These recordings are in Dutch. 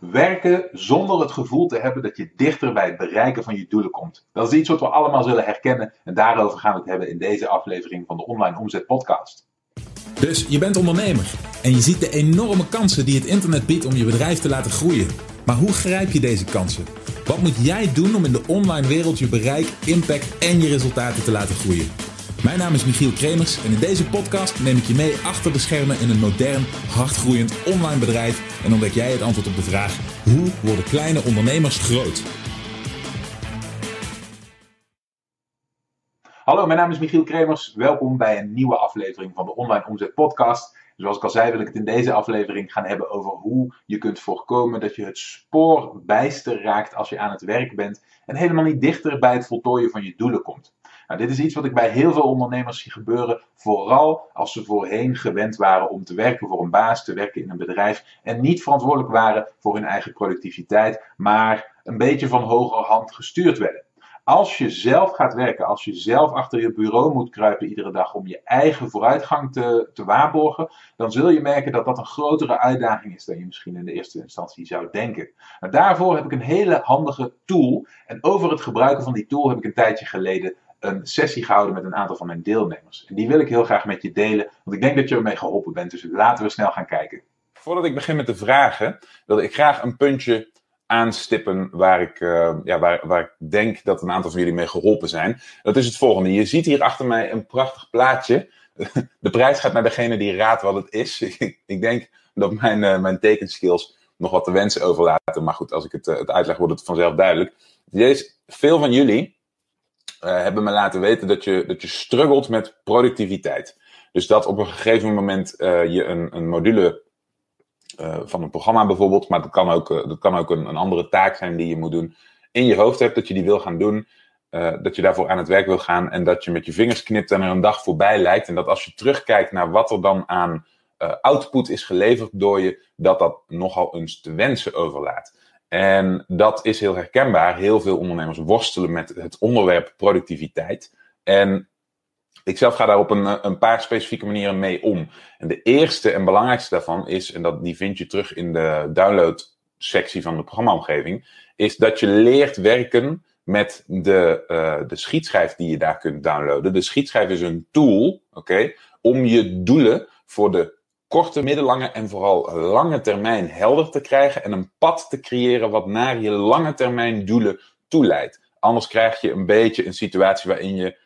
Werken zonder het gevoel te hebben dat je dichter bij het bereiken van je doelen komt. Dat is iets wat we allemaal zullen herkennen en daarover gaan we het hebben in deze aflevering van de Online Omzet Podcast. Dus je bent ondernemer en je ziet de enorme kansen die het internet biedt om je bedrijf te laten groeien. Maar hoe grijp je deze kansen? Wat moet jij doen om in de online wereld je bereik, impact en je resultaten te laten groeien? Mijn naam is Michiel Kremers en in deze podcast neem ik je mee achter de schermen in een modern, hardgroeiend online bedrijf en ontdek jij het antwoord op de vraag: hoe worden kleine ondernemers groot? Hallo, mijn naam is Michiel Kremers. Welkom bij een nieuwe aflevering van de Online Omzet Podcast. Zoals ik al zei, wil ik het in deze aflevering gaan hebben over hoe je kunt voorkomen dat je het spoor bijster raakt als je aan het werk bent en helemaal niet dichter bij het voltooien van je doelen komt. Nou, dit is iets wat ik bij heel veel ondernemers zie gebeuren, vooral als ze voorheen gewend waren om te werken voor een baas, te werken in een bedrijf en niet verantwoordelijk waren voor hun eigen productiviteit, maar een beetje van hogerhand gestuurd werden. Als je zelf gaat werken, als je zelf achter je bureau moet kruipen iedere dag om je eigen vooruitgang te, te waarborgen, dan zul je merken dat dat een grotere uitdaging is dan je misschien in de eerste instantie zou denken. Nou, daarvoor heb ik een hele handige tool. En over het gebruiken van die tool heb ik een tijdje geleden een sessie gehouden met een aantal van mijn deelnemers. En die wil ik heel graag met je delen, want ik denk dat je ermee geholpen bent. Dus laten we snel gaan kijken. Voordat ik begin met de vragen, wil ik graag een puntje aanstippen waar ik, uh, ja, waar, waar ik denk dat een aantal van jullie mee geholpen zijn. Dat is het volgende. Je ziet hier achter mij een prachtig plaatje. De prijs gaat naar degene die raadt wat het is. ik denk dat mijn, uh, mijn tekenskills nog wat te wensen overlaten. Maar goed, als ik het, uh, het uitleg, wordt het vanzelf duidelijk. Deze, veel van jullie hebben me laten weten dat je, dat je struggelt met productiviteit. Dus dat op een gegeven moment je een, een module uh, van een programma bijvoorbeeld, maar dat kan ook, uh, dat kan ook een, een, andere taak zijn die je moet doen, in je hoofd hebt dat je die wil gaan doen, uh, dat je daarvoor aan het werk wil gaan en dat je met je vingers knipt en er een dag voorbij lijkt en dat als je terugkijkt naar wat er dan aan output is geleverd door je, dat dat nogal eens te wensen overlaat. En dat is heel herkenbaar. Heel veel ondernemers worstelen met het onderwerp productiviteit. En ik zelf ga daar op een, een paar specifieke manieren mee om. En de eerste en belangrijkste daarvan is, en dat, die vind je terug in de download-sectie van de programmaomgeving, is dat je leert werken met de, uh, de schietschijf die je daar kunt downloaden. De schietschijf is een tool, oké, om je doelen voor de korte, middellange en vooral lange termijn helder te krijgen en een pad te creëren wat naar je lange termijn doelen toeleidt. Anders krijg je een beetje een situatie waarin je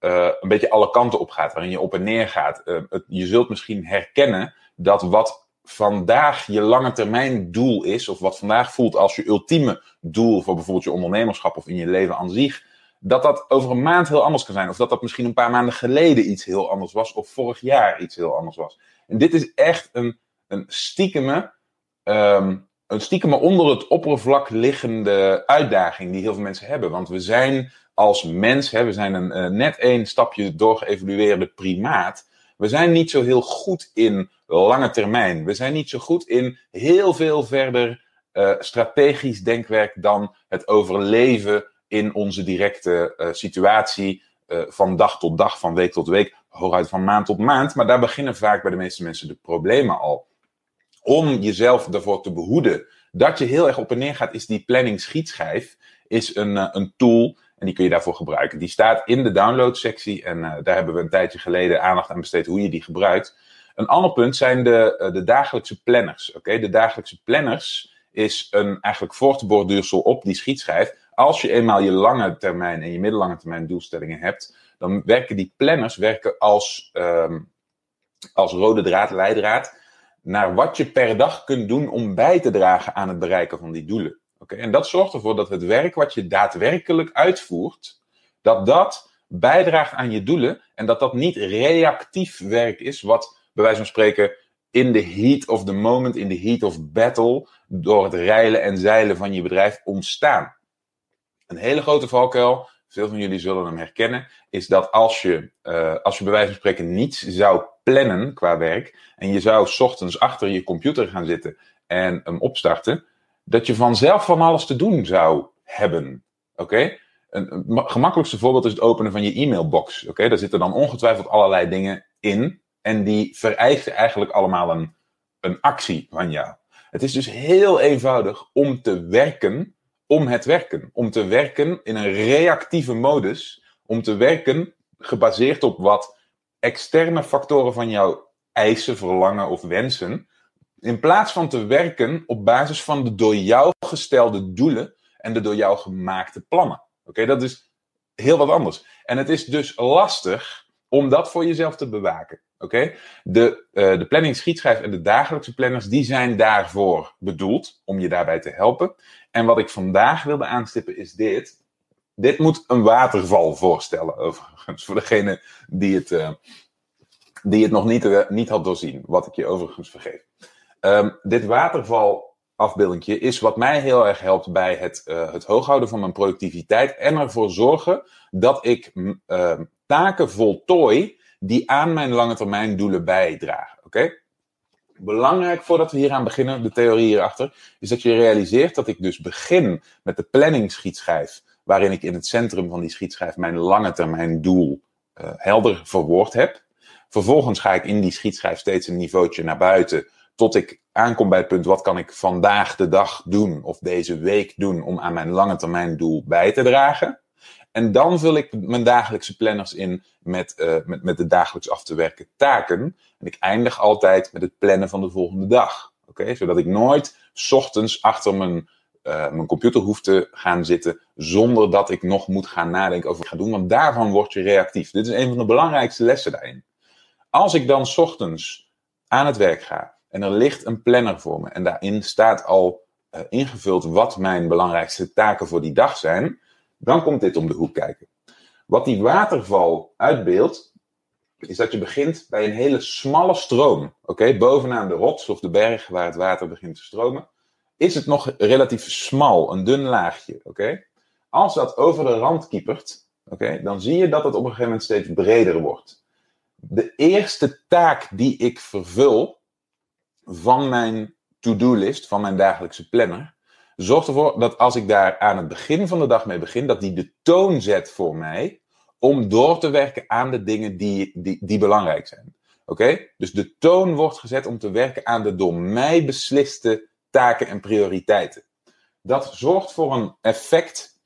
uh, een beetje alle kanten op gaat, waarin je op en neer gaat. Het, je zult misschien herkennen dat wat vandaag je lange termijn doel is, of wat vandaag voelt als je ultieme doel voor bijvoorbeeld je ondernemerschap of in je leven aan zich, dat dat over een maand heel anders kan zijn. Of dat dat misschien een paar maanden geleden iets heel anders was, of vorig jaar iets heel anders was. En dit is echt een, een stiekeme, um, een stiekeme onder het oppervlak liggende uitdaging die heel veel mensen hebben. Want we zijn als mens, hè, we zijn een uh, net één stapje doorgeëvolueerde primaat. We zijn niet zo heel goed in lange termijn. We zijn niet zo goed in heel veel verder uh, strategisch denkwerk dan het overleven in onze directe uh, situatie. van dag tot dag, van week tot week, hooguit van maand tot maand. Maar daar beginnen vaak bij de meeste mensen de problemen al. Om jezelf ervoor te behoeden dat je heel erg op en neer gaat, is die planning schietschijf is een, een tool en die kun je daarvoor gebruiken. Die staat in de download-sectie en uh, daar hebben we een tijdje geleden aandacht aan besteed hoe je die gebruikt. Een ander punt zijn de, uh, de dagelijkse planners. Oké, De dagelijkse planners is een eigenlijk voortborduursel op die schietschijf. Als je eenmaal je lange termijn en je middellange termijn doelstellingen hebt, dan werken die planners werken als, um, als rode draad, leidraad, naar wat je per dag kunt doen om bij te dragen aan het bereiken van die doelen. Okay? En dat zorgt ervoor dat het werk wat je daadwerkelijk uitvoert, dat dat bijdraagt aan je doelen en dat dat niet reactief werk is, wat bij wijze van spreken in de heat of the moment, in de heat of battle, door het reilen en zeilen van je bedrijf ontstaan. Een hele grote valkuil, veel van jullie zullen hem herkennen, is dat als je, uh, als je bij wijze van spreken niets zou plannen qua werk en je zou ochtends achter je computer gaan zitten en hem opstarten, dat je vanzelf van alles te doen zou hebben. Oké? Een, gemakkelijkste voorbeeld is het openen van je e-mailbox. Oké, daar zitten dan ongetwijfeld allerlei dingen in. En die vereisen eigenlijk allemaal een, een actie van jou. Het is dus heel eenvoudig om te werken om het werken. Om te werken in een reactieve modus. Om te werken gebaseerd op wat externe factoren van jou eisen, verlangen of wensen. In plaats van te werken op basis van de door jou gestelde doelen en de door jou gemaakte plannen. Oké, dat is heel wat anders. En het is dus lastig om dat voor jezelf te bewaken. Oké? De, uh, de planning, schietschrijf en de dagelijkse planners, die zijn daarvoor bedoeld om je daarbij te helpen. En wat ik vandaag wilde aanstippen is dit. Dit moet een waterval voorstellen, overigens, voor degene die het, uh, die het nog niet, uh, niet had doorzien, wat ik je overigens vergeef. Um, dit waterval afbeeldingje is wat mij heel erg helpt bij het, uh, het hooghouden van mijn productiviteit en ervoor zorgen dat ik taken voltooi die aan mijn lange termijn doelen bijdragen. Oké? Belangrijk voordat we hier aan beginnen, de theorie hierachter, is dat je realiseert dat ik dus begin met de planning schietschijf, waarin ik in het centrum van die schietschijf mijn lange termijn doel uh, helder verwoord heb. Vervolgens ga ik in die schietschijf steeds een niveautje naar buiten, tot ik aankom bij het punt, wat kan ik vandaag de dag doen of deze week doen om aan mijn lange termijn doel bij te dragen. En dan vul ik mijn dagelijkse planners in met, uh, met, met de dagelijks af te werken taken. En ik eindig altijd met het plannen van de volgende dag. Oké? Zodat ik nooit ochtends achter mijn, uh, mijn computer hoef te gaan zitten zonder dat ik nog moet gaan nadenken over wat ik ga doen. Want daarvan word je reactief. Dit is een van de belangrijkste lessen daarin. Als ik dan ochtends aan het werk ga en er ligt een planner voor me en daarin staat al uh, ingevuld wat mijn belangrijkste taken voor die dag zijn, dan komt dit om de hoek kijken. Wat die waterval uitbeeldt, is dat je begint bij een hele smalle stroom. Oké, bovenaan de rots of de berg waar het water begint te stromen, is het nog relatief smal, een dun laagje. Oké, als dat over de rand kiepert, okay, dan zie je dat het op een gegeven moment steeds breder wordt. De eerste taak die ik vervul van mijn to-do-list, van mijn dagelijkse planner, zorgt ervoor dat als ik daar aan het begin van de dag mee begin, dat die de toon zet voor mij om door te werken aan de dingen die, die, die belangrijk zijn. Oké? Dus de toon wordt gezet om te werken aan de door mij besliste taken en prioriteiten. Dat zorgt voor een effect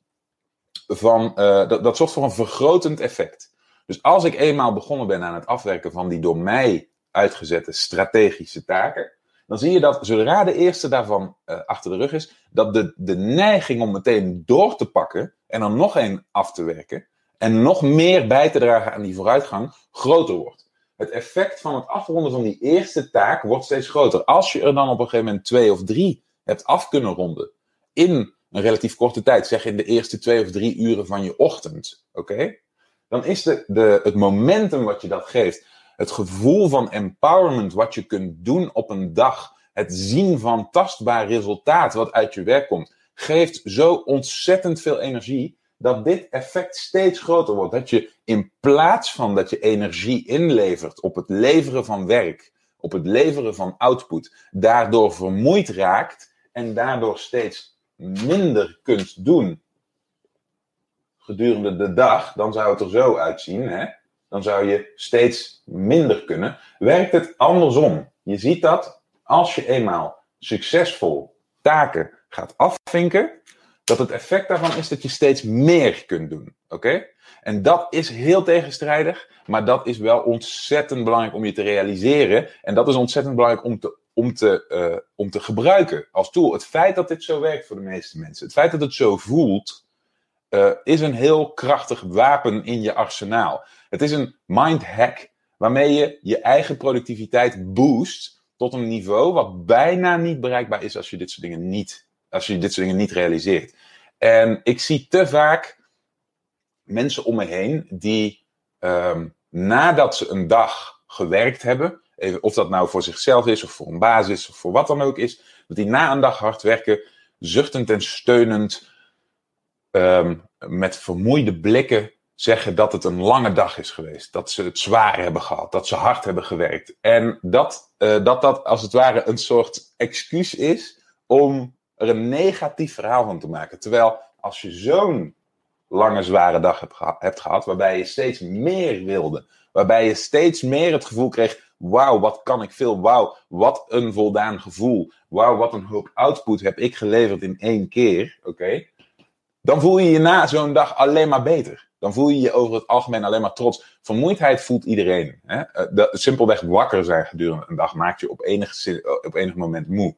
van, uh, dat, dat zorgt voor een vergrotend effect. Dus als ik eenmaal begonnen ben aan het afwerken van die door mij uitgezette strategische taken, dan zie je dat zodra de eerste daarvan uh, achter de rug is, dat de, de neiging om meteen door te pakken en er nog één af te werken en nog meer bij te dragen aan die vooruitgang groter wordt. Het effect van het afronden van die eerste taak wordt steeds groter. Als je er dan op een gegeven moment twee of drie hebt af kunnen ronden in een relatief korte tijd, zeg in de eerste twee of drie uren van je ochtend, oké? Dan is de, de, het momentum wat je dat geeft, het gevoel van empowerment wat je kunt doen op een dag, het zien van tastbaar resultaat wat uit je werk komt, geeft zo ontzettend veel energie dat dit effect steeds groter wordt. Dat je in plaats van dat je energie inlevert op het leveren van werk, op het leveren van output, daardoor vermoeid raakt en daardoor steeds minder kunt doen gedurende de dag, dan zou het er zo uitzien. Hè? Dan zou je steeds minder kunnen. Werkt het andersom? Je ziet dat als je eenmaal succesvol taken gaat afvinken, dat het effect daarvan is dat je steeds meer kunt doen. Oké? En dat is heel tegenstrijdig, maar dat is wel ontzettend belangrijk om je te realiseren. En dat is ontzettend belangrijk om te, om te, uh, om te gebruiken als tool. Het feit dat dit zo werkt voor de meeste mensen, het feit dat het zo voelt, uh, is een heel krachtig wapen in je arsenaal. Het is een mind hack waarmee je je eigen productiviteit boost tot een niveau wat bijna niet bereikbaar is als je dit soort dingen niet, als je dit soort dingen niet realiseert. En ik zie te vaak mensen om me heen die um, nadat ze een dag gewerkt hebben, of dat nou voor zichzelf is of voor een basis of voor wat dan ook is, dat die na een dag hard werken, zuchtend en steunend, um, met vermoeide blikken zeggen dat het een lange dag is geweest. Dat ze het zwaar hebben gehad. Dat ze hard hebben gewerkt. En dat uh, dat, dat als het ware een soort excuus is om er een negatief verhaal van te maken. Terwijl als je zo'n lange zware dag hebt gehad, waarbij je steeds meer wilde, waarbij je steeds meer het gevoel kreeg Wauw, wat kan ik veel? Wauw, wat een voldaan gevoel. Wauw, wat een hoop output heb ik geleverd in één keer. Oké. Dan voel je je na zo'n dag alleen maar beter. Dan voel je je over het algemeen alleen maar trots. Vermoeidheid voelt iedereen. Hè? Eh, simpelweg wakker zijn gedurende een dag maakt je op enig, op enig moment moe.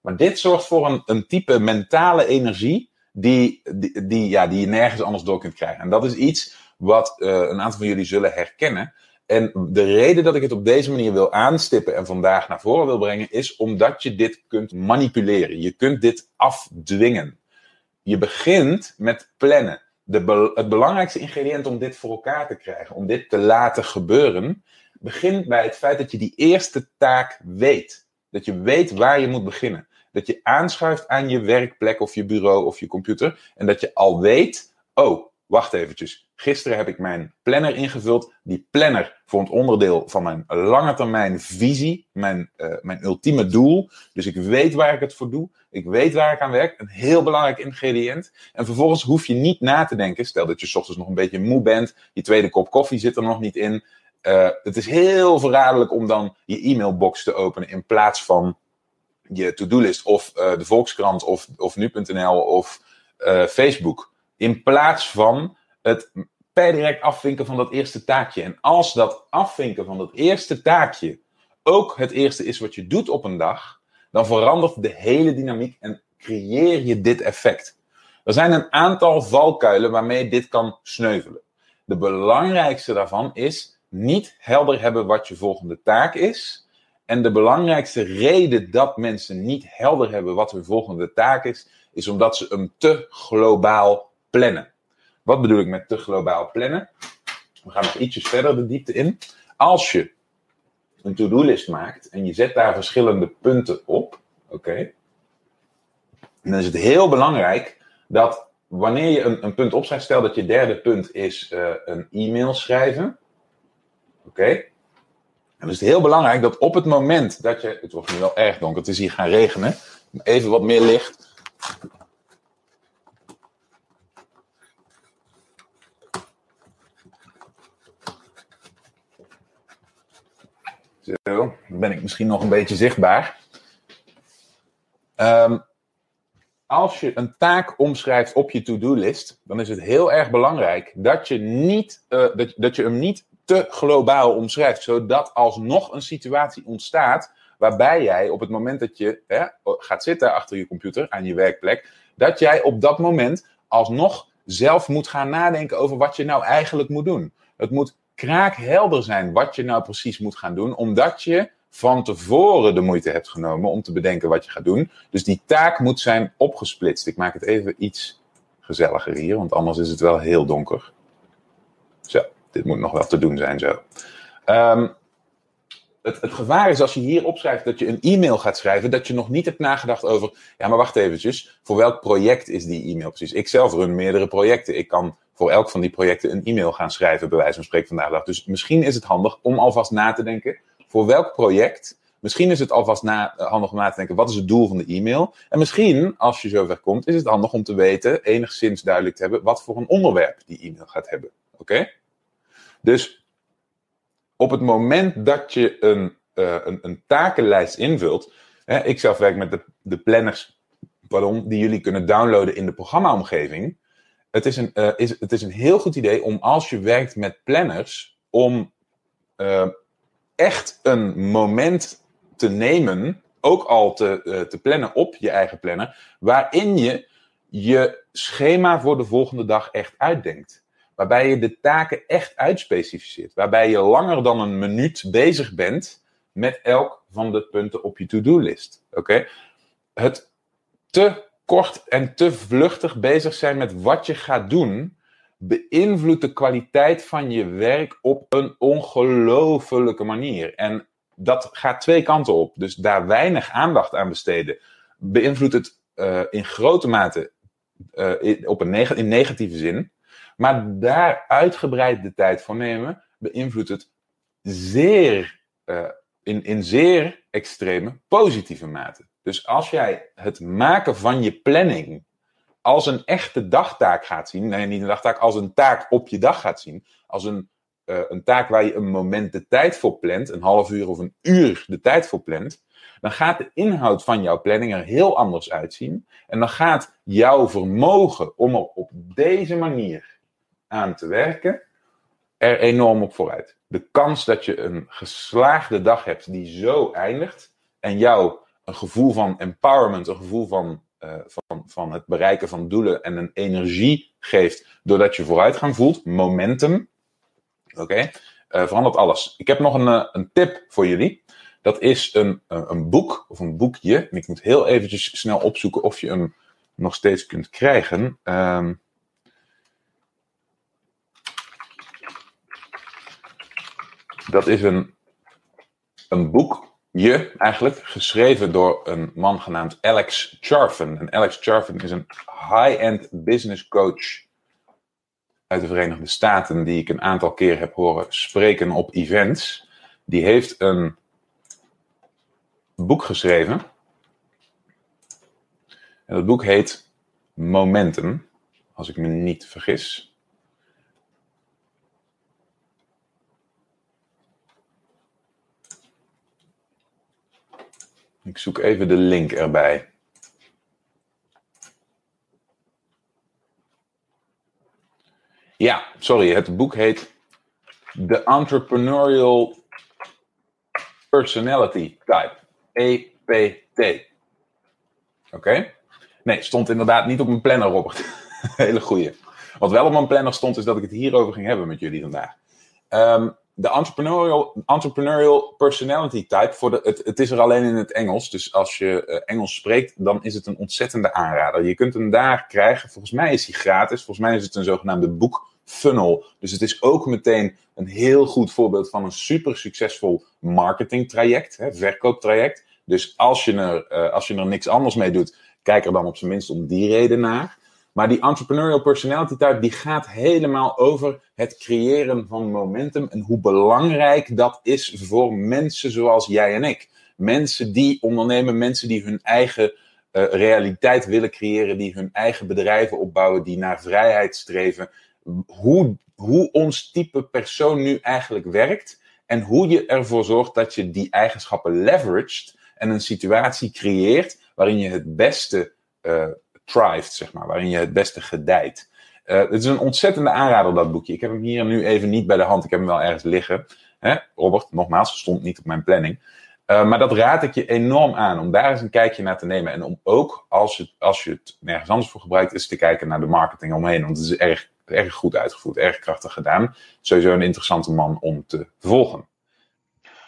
Maar dit zorgt voor een, een type mentale energie die, die, ja, die je nergens anders door kunt krijgen. En dat is iets wat uh, een aantal van jullie zullen herkennen. En de reden dat ik het op deze manier wil aanstippen en vandaag naar voren wil brengen, is omdat je dit kunt manipuleren. Je kunt dit afdwingen. Je begint met plannen. De het belangrijkste ingrediënt om dit voor elkaar te krijgen, om dit te laten gebeuren, begint bij het feit dat je die eerste taak weet. Dat je weet waar je moet beginnen. Dat je aanschuift aan je werkplek of je bureau of je computer. En dat je al weet, oh, wacht eventjes. Gisteren heb ik mijn planner ingevuld. Die planner vormt onderdeel van mijn lange termijn visie, mijn, uh, mijn ultieme doel. Dus ik weet waar ik het voor doe. Ik weet waar ik aan werk. Een heel belangrijk ingrediënt. En vervolgens hoef je niet na te denken. Stel dat je s ochtends nog een beetje moe bent. Je tweede kop koffie zit er nog niet in. Uh, het is heel verraderlijk om dan je e-mailbox te openen in plaats van je to-do-list of uh, de Volkskrant of, of nu.nl of Facebook. In plaats van het per direct afvinken van dat eerste taakje. En als dat afvinken van dat eerste taakje ook het eerste is wat je doet op een dag, dan verandert de hele dynamiek en creëer je dit effect. Er zijn een aantal valkuilen waarmee dit kan sneuvelen. De belangrijkste daarvan is niet helder hebben wat je volgende taak is. En de belangrijkste reden dat mensen niet helder hebben wat hun volgende taak is, is omdat ze hem te globaal plannen. Wat bedoel ik met te globaal plannen? We gaan nog ietsjes verder de diepte in. Als je een to-do-list maakt en je zet daar verschillende punten op, oké, dan is het heel belangrijk dat wanneer je een, een punt opschrijft, stel dat je derde punt is uh, een e-mail schrijven, oké, dan is het heel belangrijk dat op het moment dat je, het wordt nu wel erg donker, het is hier gaan regenen, even wat meer licht, Zo, ben ik misschien nog een beetje zichtbaar. Um, als je een taak omschrijft op je to-do-list, dan is het heel erg belangrijk dat je, niet, uh, dat, dat je hem niet te globaal omschrijft, zodat alsnog een situatie ontstaat waarbij jij op het moment dat je hè, gaat zitten achter je computer aan je werkplek, dat jij op dat moment alsnog zelf moet gaan nadenken over wat je nou eigenlijk moet doen. Het moet kraakhelder zijn wat je nou precies moet gaan doen, omdat je van tevoren de moeite hebt genomen om te bedenken wat je gaat doen. Dus die taak moet zijn opgesplitst. Ik maak het even iets gezelliger hier, want anders is het wel heel donker. Zo, dit moet nog wel te doen zijn zo. Um, het, het, gevaar is als je hier opschrijft dat je een e-mail gaat schrijven, dat je nog niet hebt nagedacht over, ja maar wacht eventjes, voor welk project is die e-mail precies? Ik zelf run meerdere projecten. Ik kan voor elk van die projecten een e-mail gaan schrijven, bij wijze van spreken vandaag. Dus misschien is het handig om alvast na te denken voor welk project. Misschien is het alvast na, eh, handig om na te denken, wat is het doel van de e-mail? En misschien, als je zover komt, is het handig om te weten, enigszins duidelijk te hebben, wat voor een onderwerp die e-mail gaat hebben. Oké? Dus op het moment dat je een, uh, een, een, takenlijst invult, hè, ik zelf werk met de, de planners pardon, die jullie kunnen downloaden in de programmaomgeving het is, een, uh, is, het is een heel goed idee om als je werkt met planners, om uh, echt een moment te nemen, ook al te, uh, te plannen op je eigen planner, waarin je je schema voor de volgende dag echt uitdenkt. Waarbij je de taken echt uitspecificeert. Waarbij je langer dan een minuut bezig bent met elk van de punten op je to-do-list. Oké? Het te kort en te vluchtig bezig zijn met wat je gaat doen, beïnvloedt de kwaliteit van je werk op een ongelofelijke manier. En dat gaat twee kanten op. Dus daar weinig aandacht aan besteden, beïnvloedt het uh, in grote mate uh, in, op een in negatieve zin. Maar daar uitgebreid de tijd voor nemen, beïnvloedt het zeer, uh, in, in zeer extreme positieve mate. Dus als jij het maken van je planning als een echte dagtaak gaat zien, nee, niet een dagtaak, als een taak op je dag gaat zien, als een eh, een taak waar je een moment de tijd voor plant, een half uur of een uur de tijd voor plant, dan gaat de inhoud van jouw planning er heel anders uitzien. En dan gaat jouw vermogen om er op deze manier aan te werken er enorm op vooruit. De kans dat je een geslaagde dag hebt die zo eindigt en jou een gevoel van empowerment, een gevoel van, uh, van, van het bereiken van doelen en een energie geeft doordat je vooruitgang voelt, momentum, oké, uh, verandert alles. Ik heb nog een, uh, een tip voor jullie. Dat is een, een boek of een boekje. En ik moet heel eventjes snel opzoeken of je hem nog steeds kunt krijgen. Um, dat is een, een boekje eigenlijk, geschreven door een man genaamd Alex Charfen. En Alex Charfen is een high-end business coach uit de Verenigde Staten, die ik een aantal keer heb horen spreken op events. Die heeft een boek geschreven. En dat boek heet Momentum, als ik me niet vergis. Ik zoek even de link erbij. Ja, sorry, het boek heet The Entrepreneurial Personality Type. EPT. Oké? Nee, stond inderdaad niet op mijn planner, Robert. Hele goeie. Wat wel op mijn planner stond, is dat ik het hierover ging hebben met jullie vandaag. Um, de entrepreneurial, entrepreneurial personality type, voor de, het, het is er alleen in het Engels. Dus als je uh, Engels spreekt, dan is het een ontzettende aanrader. Je kunt hem daar krijgen. Volgens mij is hij gratis. Volgens mij is het een zogenaamde boek funnel. Dus het is ook meteen een heel goed voorbeeld van een super succesvol marketingtraject, hè, verkooptraject. Dus als je, er, uh, als je er niks anders mee doet, kijk er dan op zijn minst om die reden naar. Maar die entrepreneurial personality type die gaat helemaal over het creëren van momentum en hoe belangrijk dat is voor mensen zoals jij en ik. Mensen die ondernemen, mensen die hun eigen uh, realiteit willen creëren, die hun eigen bedrijven opbouwen, die naar vrijheid streven. Hoe, hoe ons type persoon nu eigenlijk werkt en hoe je ervoor zorgt dat je die eigenschappen leveraged en een situatie creëert waarin je het beste uh, thrived, zeg maar, waarin je het beste gedijt. Uh, het is een ontzettende aanrader, dat boekje. Ik heb hem hier nu even niet bij de hand. Ik heb hem wel ergens liggen. Hè? Robert, nogmaals, stond niet op mijn planning. Uh, maar dat raad ik je enorm aan om daar eens een kijkje naar te nemen. En om ook, als je, als je het nergens anders voor gebruikt, eens te kijken naar de marketing omheen. Want het is erg, erg goed uitgevoerd, erg krachtig gedaan. Sowieso een interessante man om te volgen.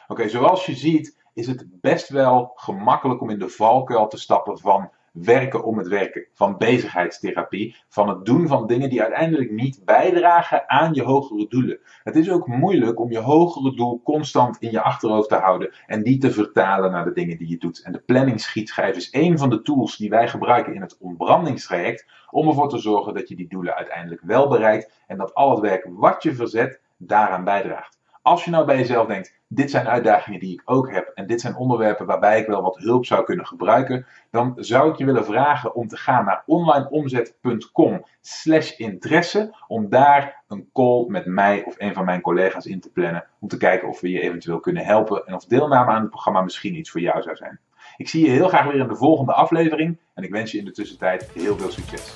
Oké, zoals je ziet is het best wel gemakkelijk om in de valkuil te stappen van werken om het werken, van bezigheidstherapie, van het doen van dingen die uiteindelijk niet bijdragen aan je hogere doelen. Het is ook moeilijk om je hogere doel constant in je achterhoofd te houden en die te vertalen naar de dingen die je doet. En de planningschietschijf is een van de tools die wij gebruiken in het ontbrandingstraject om ervoor te zorgen dat je die doelen uiteindelijk wel bereikt en dat al het werk wat je verzet daaraan bijdraagt. Als je nou bij jezelf denkt, dit zijn uitdagingen die ik ook heb en dit zijn onderwerpen waarbij ik wel wat hulp zou kunnen gebruiken, dan zou ik je willen vragen om te gaan naar onlineomzet.com slash interesse, om daar een call met mij of een van mijn collega's in te plannen, om te kijken of we je eventueel kunnen helpen en of deelname aan het programma misschien iets voor jou zou zijn. Ik zie je heel graag weer in de volgende aflevering en ik wens je in de tussentijd heel veel succes.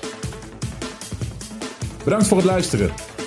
Bedankt voor het luisteren.